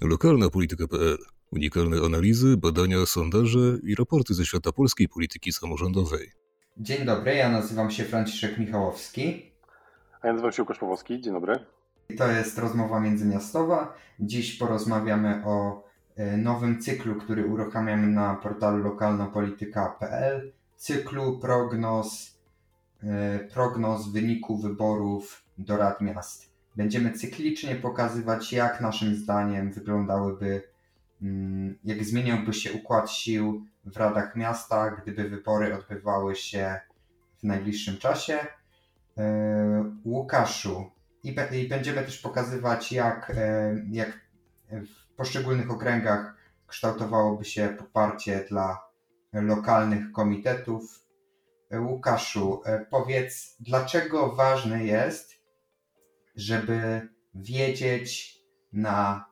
Lokalna polityka.pl. Unikalne analizy, badania, sondaże i raporty ze świata polskiej polityki samorządowej. Dzień dobry, ja nazywam się Franciszek Michałowski. A ja nazywam się Łukasz Pawłowski. Dzień dobry. To jest rozmowa międzymiastowa. Dziś porozmawiamy o e, nowym cyklu, który uruchamiamy na portalu lokalnapolityka.pl. Cyklu prognoz, e, prognoz wyniku wyborów do rad miast. Będziemy cyklicznie pokazywać, jak naszym zdaniem wyglądałyby, mm, jak zmieniałby się układ sił w radach miasta, gdyby wybory odbywały się w najbliższym czasie. E, Łukaszu, i, będziemy też pokazywać, jak, e, jak w poszczególnych okręgach kształtowałoby się poparcie dla lokalnych komitetów. E, Łukaszu, powiedz, dlaczego ważne jest, żeby wiedzieć na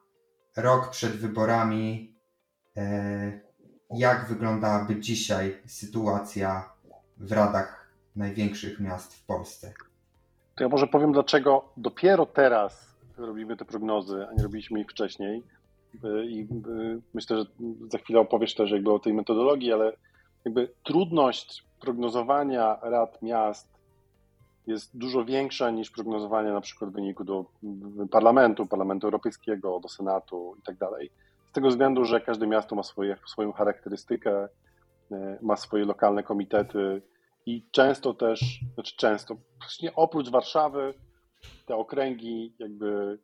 rok przed wyborami, e, jak wyglądałaby dzisiaj sytuacja w radach największych miast w Polsce. To ja może powiem, dlaczego dopiero teraz robimy te prognozy, a nie robiliśmy ich wcześniej. E, I e, myślę, że za chwilę opowiesz też jakby o tej metodologii, ale jakby trudność prognozowania rad miast jest dużo większa niż prognozowanie na przykład wyniku do parlamentu, parlamentu europejskiego, do senatu i tak dalej. Z tego względu, że każde miasto ma swoje, swoją charakterystykę, e, ma swoje lokalne komitety i często też, znaczy często, właśnie oprócz Warszawy, te okręgi, jakby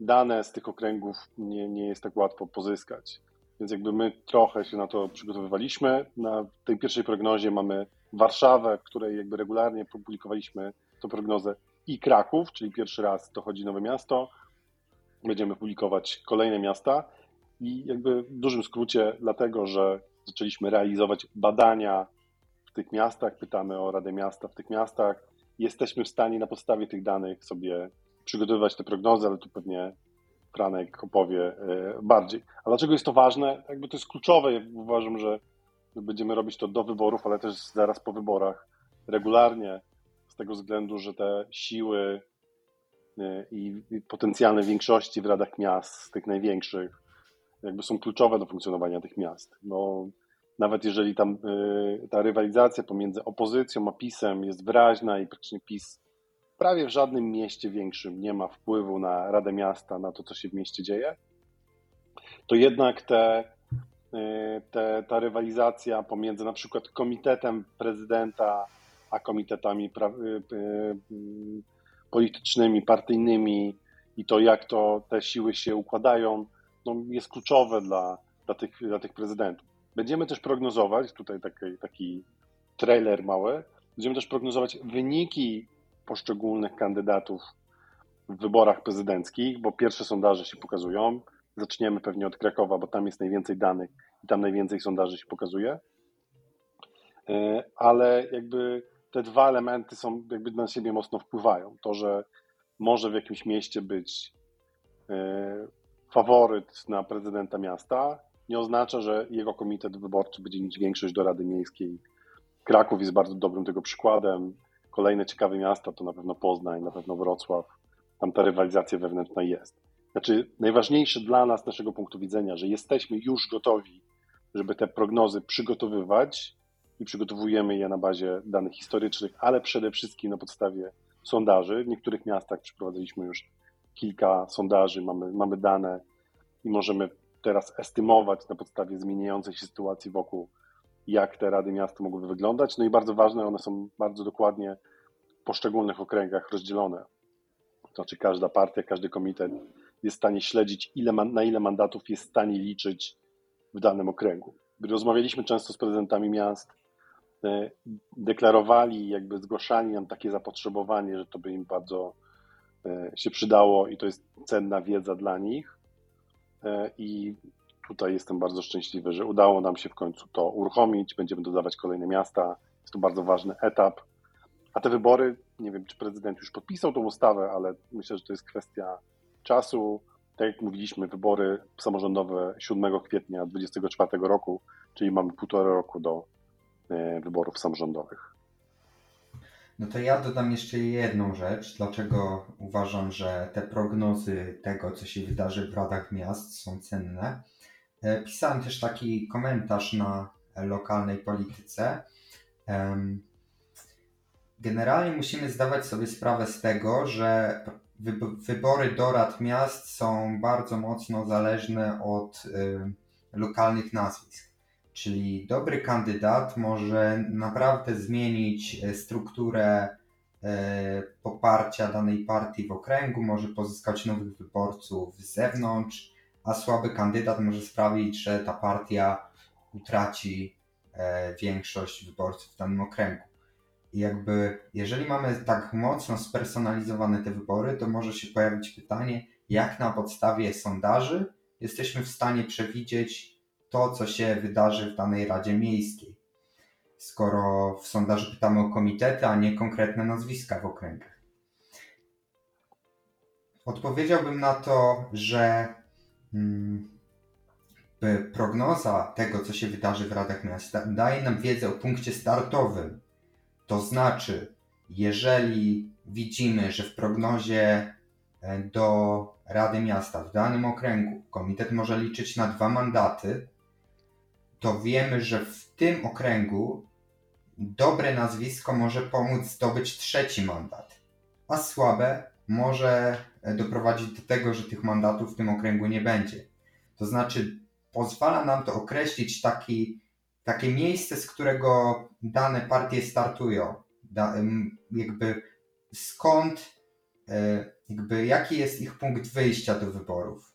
dane z tych okręgów nie, nie jest tak łatwo pozyskać. Więc jakby my trochę się na to przygotowywaliśmy. Na tej pierwszej prognozie mamy Warszawę, w której jakby regularnie publikowaliśmy tę prognozę i Kraków, czyli pierwszy raz dochodzi nowe miasto. Będziemy publikować kolejne miasta i jakby w dużym skrócie dlatego, że zaczęliśmy realizować badania w tych miastach, pytamy o Radę Miasta w tych miastach. Jesteśmy w stanie na podstawie tych danych sobie przygotowywać te prognozy, ale tu pewnie Franek opowie e, bardziej. A dlaczego jest to ważne? Jakby to jest kluczowe. Uważam, że będziemy robić to do wyborów, ale też zaraz po wyborach regularnie, z tego względu, że te siły e, i potencjalne większości w radach miast, tych największych, jakby są kluczowe do funkcjonowania tych miast. No, nawet jeżeli tam e, ta rywalizacja pomiędzy opozycją a PiSem jest wyraźna i praktycznie PiS prawie w żadnym mieście większym nie ma wpływu na Radę Miasta, na to, co się w mieście dzieje, to jednak te Y, te, ta rywalizacja pomiędzy na przykład komitetem prezydenta a komitetami pra, y, y, politycznymi, partyjnymi i to, jak to te siły się układają, no, jest kluczowe dla, dla, tych, dla tych prezydentów. Będziemy też prognozować, tutaj taki, taki trailer mały, będziemy też prognozować wyniki poszczególnych kandydatów w wyborach prezydenckich, bo pierwsze sondaże się pokazują. Zaczniemy pewnie od Krakowa, bo tam jest najwięcej danych i tam najwięcej sondaży się pokazuje. E, ale jakby te dwa elementy są, jakby na siebie mocno wpływają. To, że może w jakimś mieście być e, faworyt na prezydenta miasta, nie oznacza, że jego komitet wyborczy będzie mieć większość do Rady Miejskiej. Kraków jest bardzo dobrym tego przykładem. Kolejne ciekawe miasta to na pewno Poznań, na pewno Wrocław. Tam ta rywalizacja wewnętrzna jest. Znaczy, najważniejsze dla nas, naszego punktu widzenia, że jesteśmy już gotowi, żeby te prognozy przygotowywać i przygotowujemy je na bazie danych historycznych, ale przede wszystkim na podstawie sondaży. W niektórych miastach przeprowadziliśmy już kilka sondaży, mamy, mamy dane i możemy teraz estymować na podstawie zmieniającej się sytuacji wokół, jak te rady miasta mogłyby wyglądać. No i bardzo ważne, one są bardzo dokładnie w poszczególnych okręgach rozdzielone. To znaczy każda partia, każdy komitet jest w stanie śledzić, ile, na ile mandatów jest w stanie liczyć w danym okręgu. Rozmawialiśmy często z prezydentami miast, e, deklarowali, jakby zgłaszali nam takie zapotrzebowanie, że to by im bardzo e, się przydało i to jest cenna wiedza dla nich. E, I tutaj jestem bardzo szczęśliwy, że udało nam się w końcu to uruchomić. Będziemy dodawać kolejne miasta. Jest to bardzo ważny etap. A te wybory, nie wiem, czy prezydent już podpisał tą ustawę, ale myślę, że to jest kwestia czasu. Tak jak mówiliśmy, wybory samorządowe 7 kwietnia 2024 roku, czyli mamy półtora roku do e, wyborów samorządowych. No to ja dodam jeszcze jedną rzecz, dlaczego uważam, że te prognozy tego, co się wydarzy w radach miast są cenne. E, pisałem też taki komentarz na lokalnej polityce. Generalnie musimy zdawać sobie sprawę z tego, że wybory do rad miast są bardzo mocno zależne od lokalnych nazwisk. Czyli dobry kandydat może naprawdę zmienić e, strukturę e, poparcia danej partii w okręgu, może pozyskać nowych wyborców z zewnątrz, a słaby kandydat może sprawić, że ta partia utraci większość wyborców w danym okręgu. Jakby, jeżeli mamy tak mocno spersonalizowane te wybory, to może się pojawić pytanie, jak na podstawie sondaży jesteśmy w stanie przewidzieć to, co się wydarzy w danej Radzie Miejskiej. Skoro w sondażu pytamy o komitety, a nie konkretne nazwiska w okręgach. Odpowiedziałbym na to, że hmm, prognoza tego, co się wydarzy w Radach Miasta, daje nam wiedzę o punkcie startowym. To znaczy, jeżeli widzimy, że w prognozie e, do Rady Miasta w danym okręgu komitet może liczyć na dwa mandaty, to wiemy, że w tym okręgu dobre nazwisko może pomóc zdobyć trzeci mandat, a słabe może e, doprowadzić do tego, że tych mandatów w tym okręgu nie będzie. To znaczy, pozwala nam to określić taki, takie miejsce, z którego dane partie startują. Da, jakby skąd, e, jakby jaki jest ich punkt wyjścia do wyborów.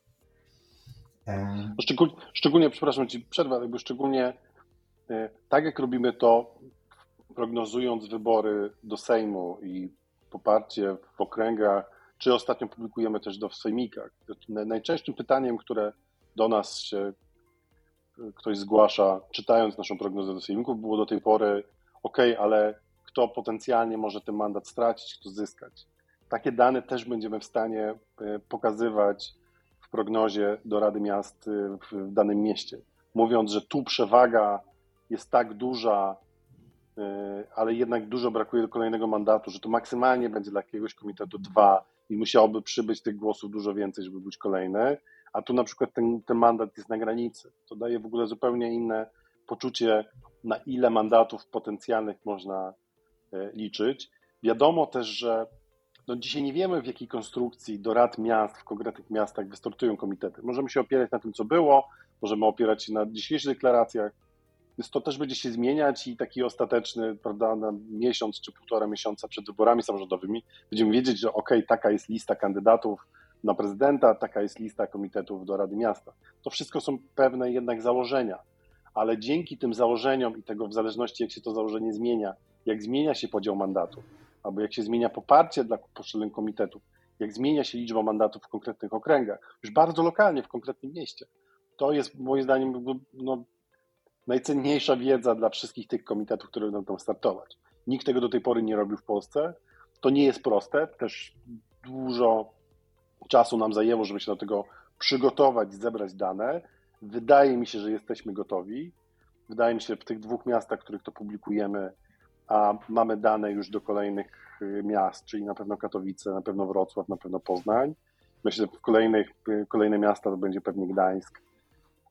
Szczególnie, szczególnie przepraszam Ci, przerwę, jakby szczególnie e, tak jak robimy to, prognozując wybory do Sejmu i poparcie w okręgach, czy ostatnio publikujemy też do w sejmikach. Najczęstszym pytaniem, które do nas się e, ktoś zgłasza, czytając naszą prognozę do sejmików, było do tej pory, ok, ale kto potencjalnie może ten mandat stracić, kto zyskać. Takie dane też będziemy w stanie e, pokazywać w prognozie do Rady Miast y, w danym mieście, mówiąc, że tu przewaga jest tak duża, y, ale jednak dużo brakuje do kolejnego mandatu, że to maksymalnie będzie dla jakiegoś komitetu dwa i musiałoby przybyć tych głosów dużo więcej, żeby być kolejny, a tu na przykład ten, ten mandat jest na granicy. To daje w ogóle zupełnie inne poczucie, na ile mandatów potencjalnych można y, liczyć. Wiadomo też, że no dzisiaj nie wiemy, w jakiej konstrukcji do rad miast w konkretnych miastach wystartują komitety. Możemy się opierać na tym, co było, możemy opierać się na dzisiejszych deklaracjach, więc to też będzie się zmieniać i taki ostateczny, prawda, na miesiąc czy półtora miesiąca przed wyborami samorządowymi będziemy wiedzieć, że ok, taka jest lista kandydatów na prezydenta, taka jest lista komitetów do Rady Miasta. To wszystko są pewne jednak założenia, ale dzięki tym założeniom i tego w zależności jak się to założenie zmienia, jak zmienia się podział mandatu, albo jak się zmienia poparcie dla poszczególnych komitetów, jak zmienia się liczba mandatów w konkretnych okręgach, już bardzo lokalnie w konkretnym mieście. To jest moim zdaniem no, najcenniejsza wiedza dla wszystkich tych komitetów, które będą tam startować. Nikt tego do tej pory nie robił w Polsce. To nie jest proste, też dużo czasu nam zajęło, żeby się do tego przygotować, zebrać dane. Wydaje mi się, że jesteśmy gotowi. Wydaje mi się, w tych dwóch miastach, w których to publikujemy, a mamy dane już do kolejnych y, miast, czyli na pewno Katowice, na pewno Wrocław, na pewno Poznań. Myślę, że w kolejnych, y, kolejne miasta to będzie pewnie Gdańsk.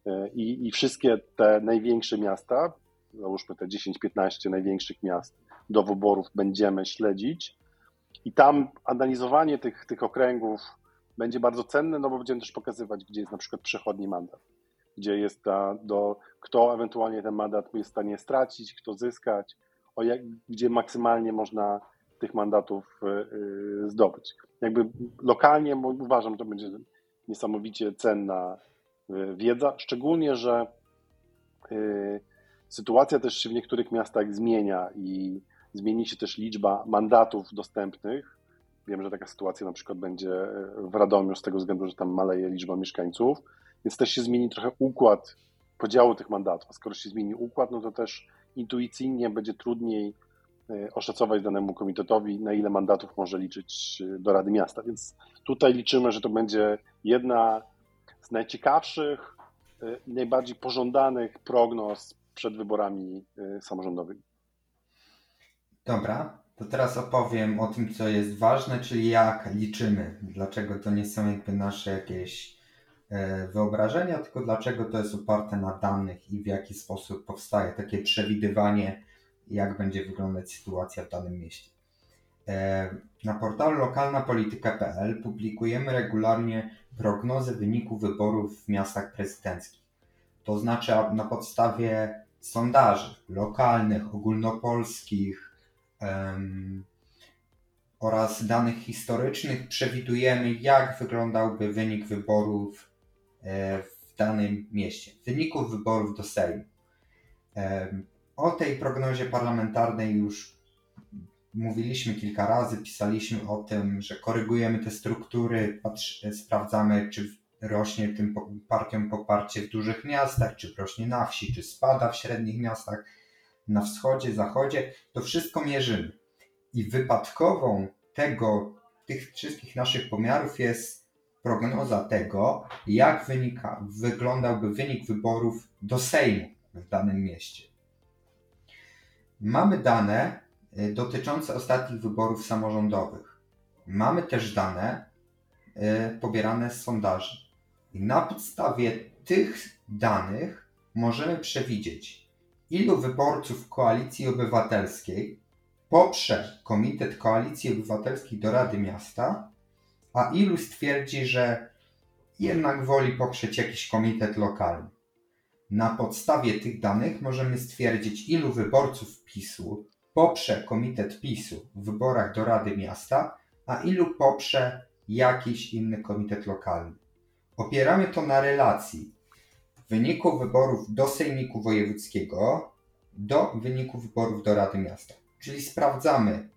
Y, I, I wszystkie te największe miasta, załóżmy te 10-15 największych miast do wyborów będziemy śledzić. I tam analizowanie tych, tych okręgów będzie bardzo cenne, no bo będziemy też pokazywać, gdzie jest na przykład przechodni mandat, gdzie jest ta, do, kto ewentualnie ten mandat jest w stanie stracić, kto zyskać, o jak, gdzie maksymalnie można tych mandatów y, y, zdobyć. Jakby lokalnie uważam, że to będzie niesamowicie cenna y, wiedza, szczególnie, że sytuacja też się w niektórych miastach zmienia i zmieni się też liczba mandatów dostępnych. Wiem, że taka sytuacja na przykład będzie w Radomiu z tego względu, że tam maleje liczba mieszkańców, więc też się zmieni trochę układ podziału tych mandatów. A skoro się zmieni układ, no to też intuicyjnie będzie trudniej e, oszacować danemu komitetowi, na ile mandatów może liczyć e, do Rady Miasta. Więc tutaj liczymy, że to będzie jedna z najciekawszych e, i najbardziej pożądanych prognoz przed wyborami samorządowymi. Dobra, To teraz opowiem o tym, co jest ważne, czyli jak liczymy. Dlaczego to nie są jakby nasze jakieś e, wyobrażenia, tylko dlaczego to jest oparte na danych i w jaki sposób powstaje takie przewidywanie, jak będzie wyglądać sytuacja w danym mieście. E, na portalu lokalnapolityka.pl publikujemy regularnie prognozy wyników wyborów w miastach prezydenckich. To znaczy na podstawie sondaży lokalnych, ogólnopolskich oraz danych historycznych przewidujemy, jak wyglądałby wynik wyborów e, w danym mieście, wyników wyborów do Sejmu. O tej prognozie parlamentarnej już mówiliśmy kilka razy, pisaliśmy o tym, że korygujemy te struktury, sprawdzamy, czy rośnie tym partiom poparcie w dużych miastach, czy rośnie na wsi, czy spada w średnich miastach, na wschodzie, zachodzie. To wszystko mierzymy. I wypadkową tego, tych wszystkich naszych pomiarów jest prognoza tego, jak wynika, wyglądałby wynik wyborów do Sejmu w danym mieście. Mamy dane y, dotyczące ostatnich wyborów samorządowych. Mamy też dane y, pobierane z sondaży. I na podstawie tych danych możemy przewidzieć, ilu wyborców Koalicji Obywatelskiej poprze Komitet Koalicji Obywatelskiej do Rady Miasta, a ilu stwierdzi, że jednak woli poprzeć jakiś komitet lokalny. Na podstawie tych danych możemy stwierdzić, ilu wyborców PiSu poprze Komitet PiSu w wyborach do Rady Miasta, a ilu poprze jakiś inny komitet lokalny. Opieramy to na relacji wyniku wyborów do Sejmiku Wojewódzkiego do wyniku wyborów do Rady Miasta. Czyli sprawdzamy,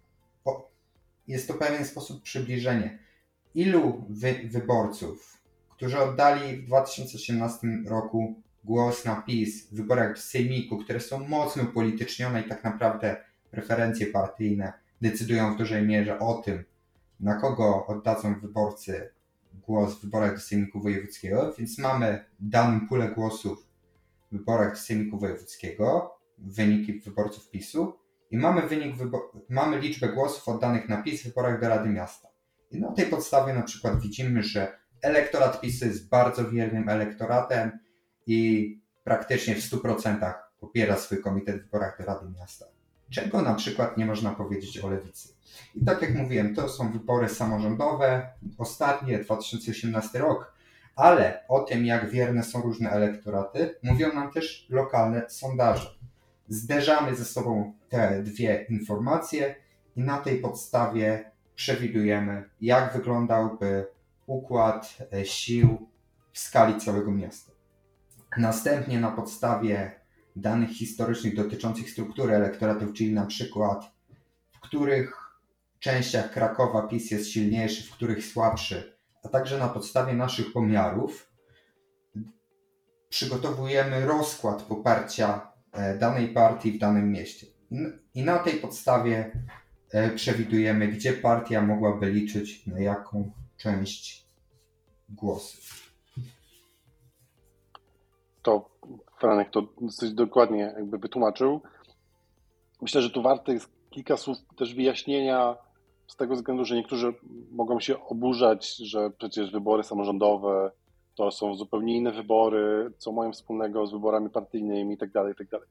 jest to pewien sposób przybliżenia, ilu wy, wyborców, którzy oddali w 2018 roku głos na PiS w wyborach do Sejmiku, które są mocno upolitycznione i tak naprawdę preferencje partyjne decydują w dużej mierze o tym, na kogo oddadzą wyborcy głos w wyborach do Sejmiku Wojewódzkiego, więc mamy daną pulę głosów w wyborach do Sejmiku Wojewódzkiego, wyniki wyborców PiSu i mamy, wynik mamy liczbę głosów oddanych na PiS w wyborach do Rady Miasta. I na tej podstawie na przykład widzimy, że elektorat PiSu jest bardzo wiernym elektoratem i praktycznie w 100% popiera swój komitet w wyborach do Rady Miasta. Czego na przykład nie można powiedzieć o lewicy. I tak jak mówiłem, to są wybory samorządowe, ostatnie, 2018 rok, ale o tym, jak wierne są różne elektoraty, mówią nam też lokalne sondaże. Zderzamy ze sobą te dwie informacje i na tej podstawie przewidujemy, jak wyglądałby układ e, sił w skali całego miasta. Następnie na podstawie danych historycznych dotyczących struktury elektoratów, czyli na przykład w których częściach Krakowa PiS jest silniejszy, w których słabszy, a także na podstawie naszych pomiarów przygotowujemy rozkład poparcia e, danej partii w danym mieście. I na tej podstawie e, przewidujemy, gdzie partia mogłaby liczyć na jaką część głosów. To Franek to dosyć dokładnie jakby wytłumaczył. Myślę, że tu warte jest kilka słów też wyjaśnienia z tego względu, że niektórzy mogą się oburzać, że przecież wybory samorządowe to są zupełnie inne wybory, co mają wspólnego z wyborami partyjnymi itd. Tak itd. Tak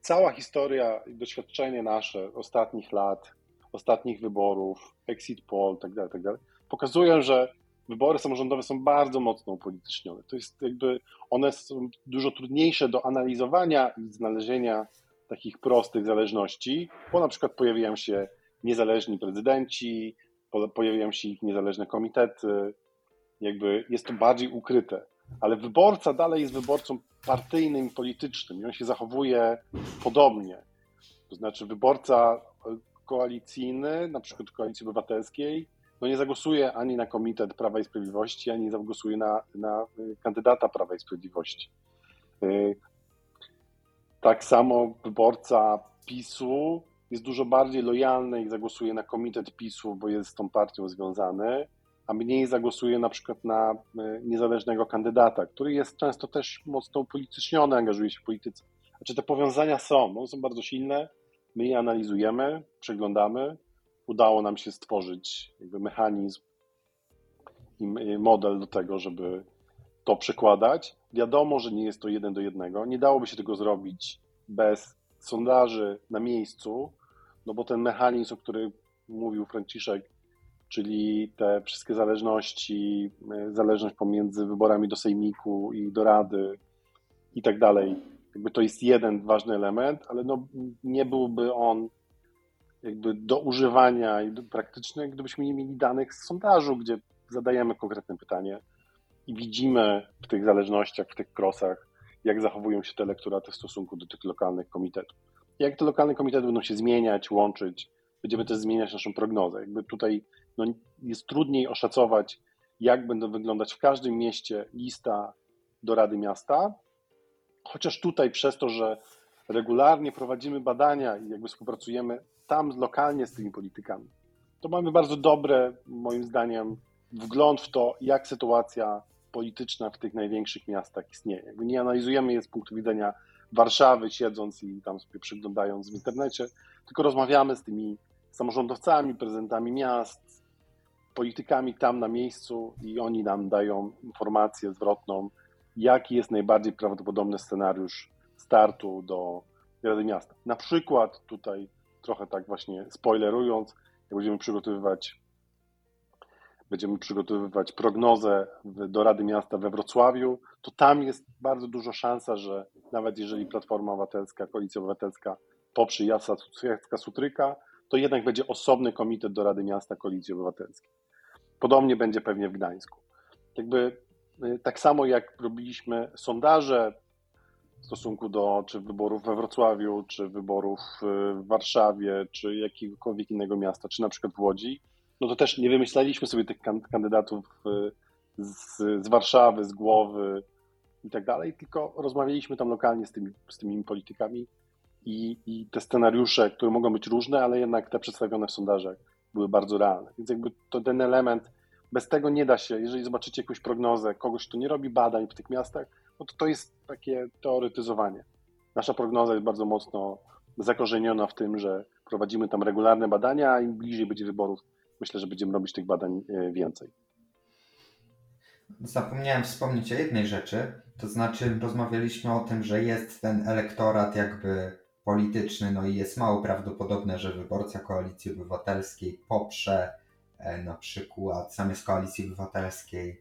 Cała historia i doświadczenie nasze ostatnich lat, ostatnich wyborów, exit poll itd., tak itd. pokazują, że wybory samorządowe są bardzo mocno upolitycznione. To jest jakby, one są dużo trudniejsze do analizowania i znalezienia takich prostych zależności, bo na przykład pojawiają się niezależni prezydenci, pojawiają się ich niezależne komitety, jakby jest to bardziej ukryte. Ale wyborca dalej jest wyborcą partyjnym politycznym i on się zachowuje podobnie. To znaczy wyborca koalicyjny, na przykład Koalicji Obywatelskiej, no nie zagłosuje ani na komitet Prawa i Sprawiedliwości, ani nie zagłosuje na, na kandydata Prawa i Sprawiedliwości. Y, tak samo wyborca PiSu jest dużo bardziej lojalny i zagłosuje na komitet PiSu, bo jest z tą partią związany, a mniej zagłosuje na przykład na e, niezależnego kandydata, który jest często też mocno upolityczniony, angażuje się w polityce. Znaczy te powiązania są, one są bardzo silne, my je analizujemy, przeglądamy udało nam się stworzyć jakby mechanizm i model do tego, żeby to przekładać. Wiadomo, że nie jest to jeden do jednego. Nie dałoby się tego zrobić bez sondaży na miejscu, no bo ten mechanizm, o którym mówił Franciszek, czyli te wszystkie zależności, e, zależność pomiędzy wyborami do sejmiku i do rady i tak dalej, jakby to jest jeden ważny element, ale no nie byłby on jakby do używania i praktyczny, gdybyśmy nie mieli danych z sondażu, gdzie zadajemy konkretne pytanie i widzimy w tych zależnościach, w tych krosach, jak zachowują się te elektoraty w stosunku do tych lokalnych komitetów. Jak te lokalne komitety będą się zmieniać, łączyć, będziemy też zmieniać naszą prognozę. Jakby tutaj no, jest trudniej oszacować, jak będą wyglądać w każdym mieście lista do Rady Miasta, chociaż tutaj przez to, że regularnie prowadzimy badania i jakby współpracujemy tam lokalnie z tymi politykami, to mamy bardzo dobre, moim zdaniem, wgląd w to, jak sytuacja polityczna w tych największych miastach istnieje. Jakby nie analizujemy je z punktu widzenia Warszawy, siedząc i tam sobie przyglądając w internecie, tylko rozmawiamy z tymi samorządowcami, prezydentami miast, politykami tam na miejscu i oni nam dają informację zwrotną, jaki jest najbardziej prawdopodobny scenariusz startu do Rady Miasta. Na przykład tutaj trochę tak właśnie spoilerując, jak będziemy przygotowywać będziemy przygotowywać prognozę do Rady Miasta we Wrocławiu, to tam jest bardzo duża szansa, że nawet jeżeli Platforma Obywatelska, Koalicja Obywatelska poprze Jacka Sutryka, to jednak będzie osobny komitet do Rady Miasta Koalicji Obywatelskiej. Podobnie będzie pewnie w Gdańsku. Jakby y, tak samo jak robiliśmy sondaże w stosunku do czy wyborów we Wrocławiu, czy wyborów y, w Warszawie, czy jakiegokolwiek innego miasta, czy na przykład w Łodzi, no to też nie wymyślaliśmy sobie tych kandydatów y, z, z Warszawy, z głowy i tak dalej, tylko rozmawialiśmy tam lokalnie z tymi, z tymi politykami i, i te scenariusze, które mogą być różne, ale jednak te przedstawione w sondażach były bardzo realne. Więc jakby to ten element, bez tego nie da się, jeżeli zobaczycie jakąś prognozę kogoś, kto nie robi badań w tych miastach, no to to jest takie teoretyzowanie. Nasza prognoza jest bardzo mocno zakorzeniona w tym, że prowadzimy tam regularne badania, a im bliżej będzie wyborów, myślę, że będziemy robić tych badań e, więcej. Zapomniałem wspomnieć o jednej rzeczy, to znaczy rozmawialiśmy o tym, że jest ten elektorat jakby polityczny, no i jest mało prawdopodobne, że wyborca Koalicji Obywatelskiej poprze e, na przykład zamiast Koalicji Obywatelskiej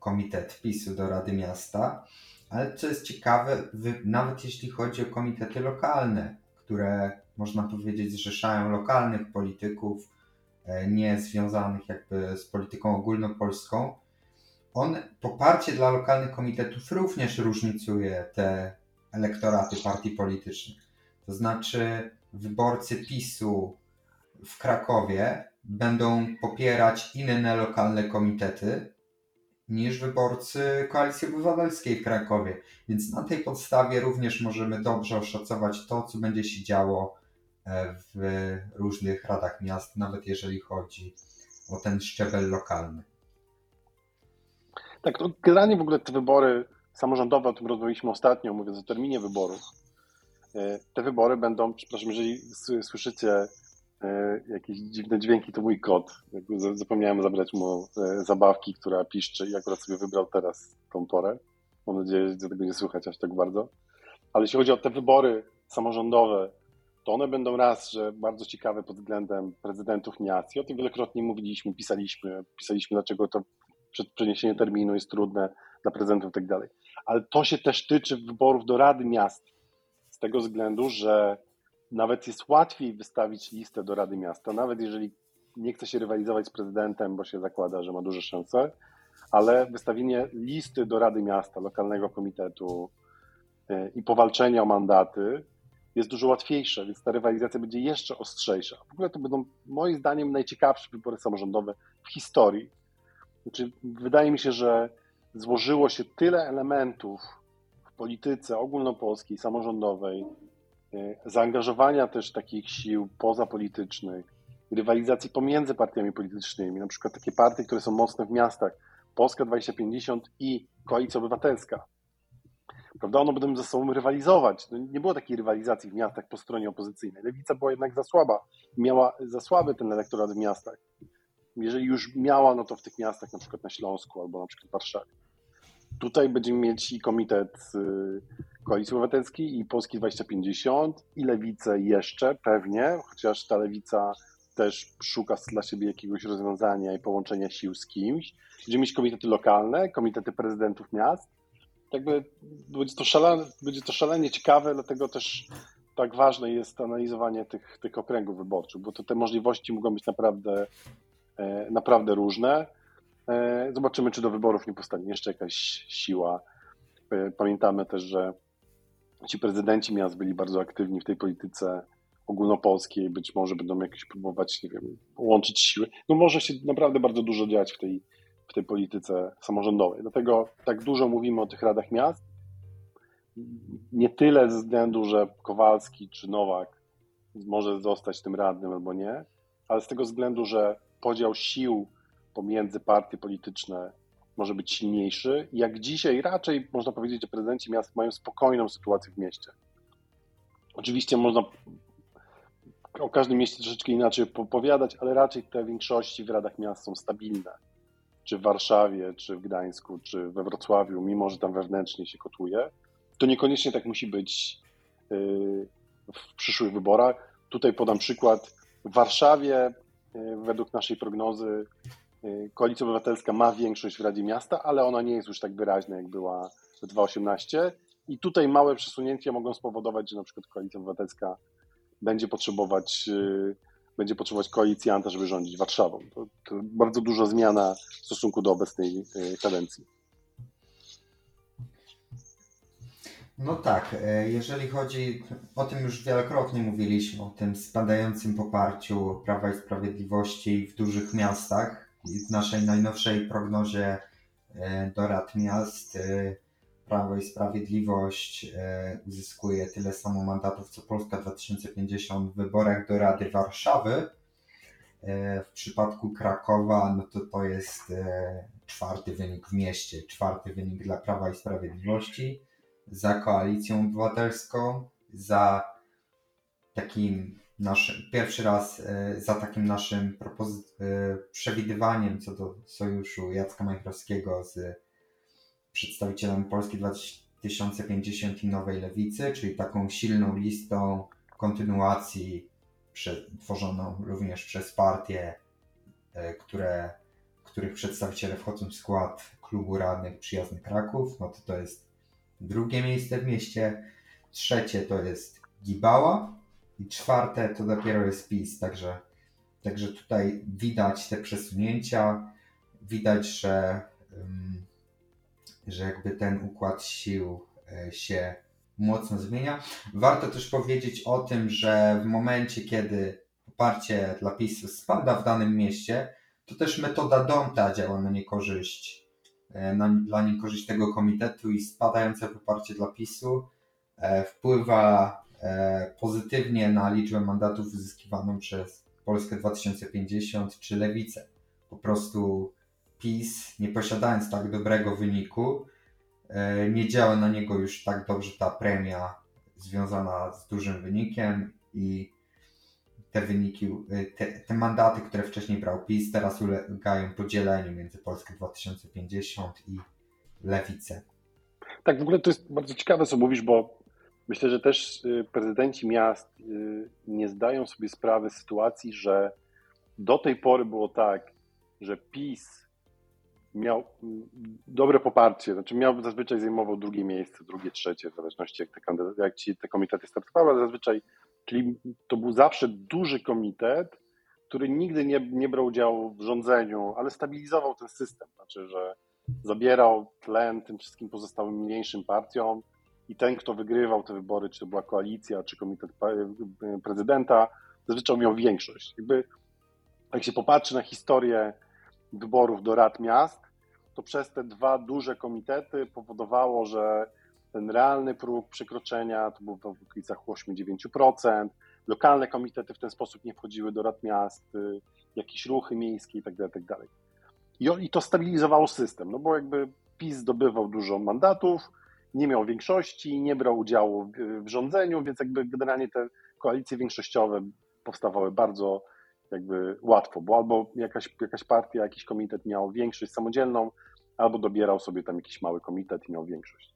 komitet PiSu do Rady Miasta, ale co jest ciekawe, nawet jeśli chodzi o komitety lokalne, które można powiedzieć zrzeszają lokalnych polityków, e, nie związanych jakby z polityką ogólnopolską, on poparcie dla lokalnych komitetów również różnicuje te elektoraty partii politycznych. To znaczy wyborcy PiSu w Krakowie będą popierać inne lokalne komitety niż wyborcy Koalicji Obywatelskiej w Krakowie. Więc na tej podstawie również możemy dobrze oszacować to, co będzie się działo e, w różnych radach miast, nawet jeżeli chodzi o ten szczebel lokalny. Tak, to generalnie w ogóle te wybory samorządowe, o tym rozmawialiśmy ostatnio, mówiąc o terminie wyborów. E, te wybory będą, przepraszam, jeżeli słyszycie jakieś dziwne dźwięki, to mój kot. Zapomniałem zabrać mu e, zabawki, która piszczy i akurat sobie wybrał teraz tą porę. Mam nadzieję, że tego nie słychać aż tak bardzo. Ale jeśli chodzi o te wybory samorządowe, to one będą raz, że bardzo ciekawe pod względem prezydentów miast. I o tym wielokrotnie mówiliśmy, pisaliśmy, pisaliśmy, dlaczego to przeniesienie terminu jest trudne dla prezydentów i tak dalej. Ale to się też tyczy wyborów do Rady Miast. Z tego względu, że nawet jest łatwiej wystawić listę do Rady Miasta, nawet jeżeli nie chce się rywalizować z prezydentem, bo się zakłada, że ma duże szanse, ale wystawienie listy do Rady Miasta, lokalnego komitetu e, i powalczenie o mandaty jest dużo łatwiejsze, więc ta rywalizacja będzie jeszcze ostrzejsza. W ogóle to będą moim zdaniem najciekawsze wybory samorządowe w historii. Znaczy, wydaje mi się, że złożyło się tyle elementów w polityce ogólnopolskiej, samorządowej, zaangażowania też takich sił pozapolitycznych, rywalizacji pomiędzy partiami politycznymi, na przykład takie partie, które są mocne w miastach, Polska 2050 i Koalicja Obywatelska, prawda? One będą ze sobą rywalizować. No, nie było takiej rywalizacji w miastach po stronie opozycyjnej. Lewica była jednak za słaba. Miała za słaby ten elektorat w miastach. Jeżeli już miała, no to w tych miastach, na przykład na Śląsku albo na przykład w Warszawie. Tutaj będziemy mieć i Komitet y, Koalicji Obywatelskiej, i Polski 2050, i Lewicę jeszcze pewnie, chociaż ta Lewica też szuka dla siebie jakiegoś rozwiązania i połączenia sił z kimś. Będziemy mieć komitety lokalne, komitety prezydentów miast. Jakby będzie to, szalenie, będzie to szalenie ciekawe, dlatego też tak ważne jest analizowanie tych, tych okręgów wyborczych, bo to te możliwości mogą być naprawdę, e, naprawdę różne. E, zobaczymy, czy do wyborów nie powstanie jeszcze jakaś siła. E, pamiętamy też, że ci prezydenci miast byli bardzo aktywni w tej polityce ogólnopolskiej, być może będą jakieś próbować, nie wiem, łączyć siły. No może się naprawdę bardzo dużo dziać w tej, w tej polityce samorządowej. Dlatego tak dużo mówimy o tych radach miast. Nie tyle ze względu, że Kowalski czy Nowak może zostać tym radnym albo nie, ale z tego względu, że podział sił pomiędzy partie polityczne może być silniejszy. Jak dzisiaj raczej można powiedzieć, że prezydenci miast mają spokojną sytuację w mieście. Oczywiście można o każdym mieście troszeczkę inaczej opowiadać, ale raczej te większości w radach miast są stabilne. Czy w Warszawie, czy w Gdańsku, czy we Wrocławiu, mimo że tam wewnętrznie się kotuje. To niekoniecznie tak musi być yy, w przyszłych wyborach. Tutaj podam przykład. W Warszawie, yy, według naszej prognozy, Koalicja Obywatelska ma większość w Radzie Miasta, ale ona nie jest już tak wyraźna, jak była w 2018. I tutaj małe przesunięcia mogą spowodować, że na przykład Koalicja Obywatelska będzie potrzebować, y, będzie potrzebować koalicjanta, żeby rządzić Warszawą. To, to bardzo duża zmiana w stosunku do obecnej y, kadencji. No tak, e, jeżeli chodzi, o tym już wielokrotnie mówiliśmy, o tym spadającym poparciu Prawa i Sprawiedliwości w dużych miastach. W naszej najnowszej prognozie e, do rad miast e, Prawo i Sprawiedliwość e, uzyskuje tyle samo mandatów co Polska 2050 w wyborach do Rady Warszawy. W przypadku Krakowa, no to to jest czwarty wynik w mieście, czwarty wynik dla Prawa i Sprawiedliwości, za koalicją obywatelską, za takim naszym, pierwszy raz za takim naszym przewidywaniem co do sojuszu Jacka Majchrowskiego z przedstawicielem Polski 2050 i Nowej Lewicy, czyli taką silną listą kontynuacji tworzoną również przez partie, e, które, których przedstawiciele wchodzą w skład klubu radnych Przyjazny Kraków, no to to jest drugie miejsce w mieście, trzecie to jest Gibała i czwarte to dopiero jest PiS, także, także tutaj widać te przesunięcia, widać, że że jakby ten układ sił e, się mocno zmienia. Warto też powiedzieć o tym, że w momencie, kiedy poparcie dla PiSu spada w danym mieście, to też metoda Donta działa na niekorzyść, e, na, dla niekorzyść tego komitetu i spadające poparcie dla PiSu e, wpływa pozytywnie na liczbę mandatów uzyskiwaną przez Polskę 2050 czy Lewicę. Po prostu PiS, nie posiadając tak dobrego wyniku, e, nie działa na niego już tak dobrze ta premia związana z dużym wynikiem i te wyniki, e, te, te mandaty, które wcześniej brał PiS, teraz ulegają podzieleniu między Polskę 2050 i Lewicę. Tak, w ogóle to jest bardzo ciekawe, co mówisz, bo myślę, że też y, prezydenci miast y, nie zdają sobie sprawy z sytuacji, że do tej pory było tak, że PiS miał dobre poparcie, znaczy miał zazwyczaj zajmował drugie miejsce, drugie, trzecie, w zależności jak te, jak ci te komitety startowały, ale zazwyczaj, czyli to był zawsze duży komitet, który nigdy nie, nie brał udziału w rządzeniu, ale stabilizował ten system, znaczy, że zabierał tlen tym wszystkim pozostałym mniejszym partiom i ten, kto wygrywał te wybory, czy to była koalicja, czy komitet prezydenta, zazwyczaj miał większość. Jakby, jak się popatrzy na historię wyborów do rad miast, to przez te dwa duże komitety powodowało, że ten realny próg przekroczenia to był w okolicach 8-9%. Lokalne komitety w ten sposób nie wchodziły do rad miast, y, jakieś ruchy miejskie itd. Tak itd. Tak I to stabilizowało system, no bo jakby PiS zdobywał dużo mandatów nie miał większości, nie brał udziału w, rządzeniu, więc jakby generalnie te koalicje większościowe powstawały bardzo jakby łatwo, bo albo jakaś, jakaś partia, jakiś komitet miał większość samodzielną, albo dobierał sobie tam jakiś mały komitet i miał większość.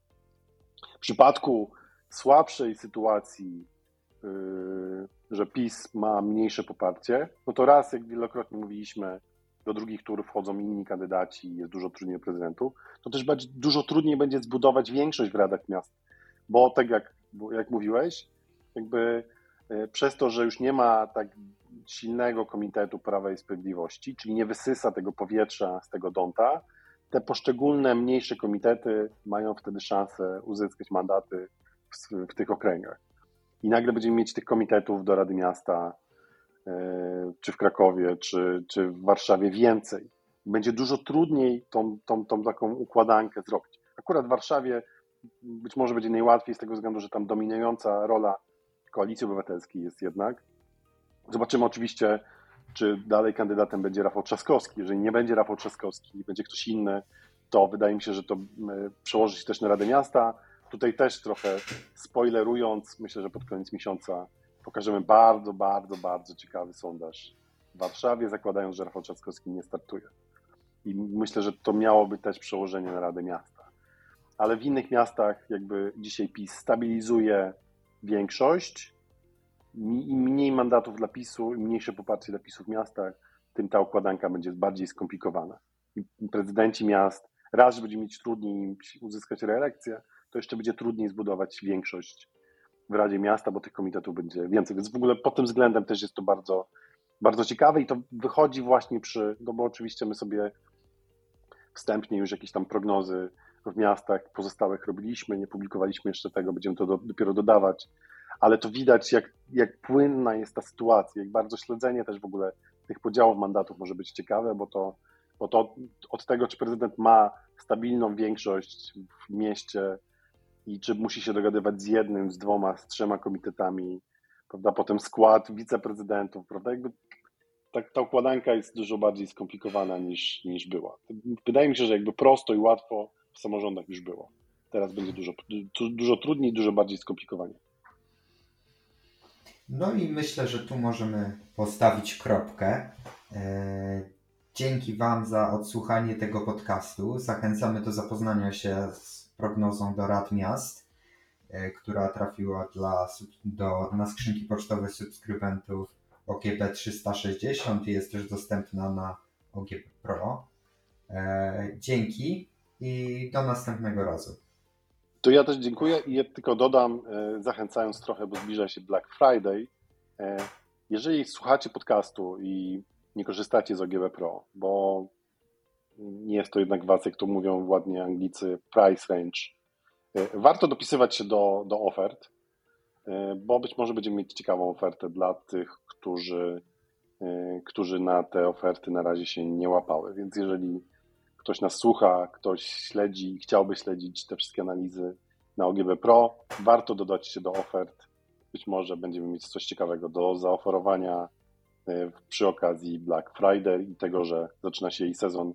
W przypadku słabszej sytuacji, yy, że PiS ma mniejsze poparcie, no to raz, jak wielokrotnie mówiliśmy, do drugich tur wchodzą inni kandydaci jest dużo trudniej prezydentów, to też dużo trudniej będzie zbudować większość w radach miast. Bo tak jak, jak mówiłeś, jakby yy, przez to, że już nie ma tak silnego komitetu Prawa i Sprawiedliwości, czyli nie wysysa tego powietrza z tego donta, te poszczególne mniejsze komitety mają wtedy szansę uzyskać mandaty w, w tych okręgach. I nagle będziemy mieć tych komitetów do Rady Miasta, czy w Krakowie, czy, czy w Warszawie więcej. Będzie dużo trudniej tą, tą, tą taką układankę zrobić. Akurat w Warszawie być może będzie najłatwiej z tego względu, że tam dominująca rola koalicji obywatelskiej jest jednak. Zobaczymy oczywiście, czy dalej kandydatem będzie Rafał Trzaskowski. Jeżeli nie będzie Rafał Trzaskowski, będzie ktoś inny, to wydaje mi się, że to przełoży się też na Radę Miasta. Tutaj też trochę spoilerując, myślę, że pod koniec miesiąca pokażemy bardzo, bardzo, bardzo ciekawy sondaż w Warszawie, zakładając, że Rafał Trzaskowski nie startuje. I myślę, że to miałoby też przełożenie na Radę Miasta. Ale w innych miastach jakby dzisiaj PiS stabilizuje większość, im mniej mandatów dla PiSu, im mniejsze poparcie dla PiSu w miastach, tym ta układanka będzie bardziej skomplikowana. I prezydenci miast, raz, że będzie mieć trudniej uzyskać reelekcję, to jeszcze będzie trudniej zbudować większość w Radzie Miasta, bo tych komitetów będzie więcej. Więc w ogóle pod tym względem też jest to bardzo, bardzo ciekawe i to wychodzi właśnie przy, no bo oczywiście my sobie wstępnie już jakieś tam prognozy w miastach pozostałych robiliśmy, nie publikowaliśmy jeszcze tego, będziemy to do, dopiero dodawać, ale to widać, jak, jak płynna jest ta sytuacja, jak bardzo śledzenie też w ogóle tych podziałów mandatów może być ciekawe, bo to, bo to od tego, czy prezydent ma stabilną większość w mieście i czy musi się dogadywać z jednym, z dwoma, z trzema komitetami, prawda, potem skład wiceprezydentów, prawda, jakby ta, ta układanka jest dużo bardziej skomplikowana niż, niż była. Wydaje mi się, że jakby prosto i łatwo w samorządach już było. Teraz będzie dużo, dużo trudniej, dużo bardziej skomplikowanie. No i myślę, że tu możemy postawić kropkę. E, dzięki Wam za odsłuchanie tego podcastu. Zachęcamy do zapoznania się z prognozą do Rad Miast, e, która trafiła dla, do, na skrzynki pocztowe subskrybentów OGP 360 i jest też dostępna na OGP Pro. E, dzięki i do następnego razu. To ja też dziękuję i ja tylko dodam, e, zachęcając trochę, bo zbliża się Black Friday. Jeżeli słuchacie podcastu i nie korzystacie z OGB Pro, bo nie jest to jednak was, jak to mówią ładnie Anglicy, price range, e, warto dopisywać się do, do ofert, bo być może będziemy mieć ciekawą ofertę dla tych, którzy, którzy na te oferty na razie się nie łapały. Więc jeżeli ktoś nas słucha, ktoś śledzi i chciałby śledzić te wszystkie analizy na OGB Pro, warto dodać się do ofert. Być może będziemy mieć coś ciekawego do zaoferowania e, przy okazji Black Friday i tego, że zaczyna się i sezon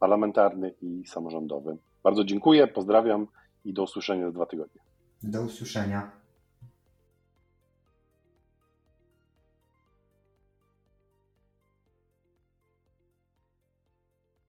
parlamentarny i samorządowy. Bardzo dziękuję, pozdrawiam i do usłyszenia za dwa tygodnie. Do usłyszenia.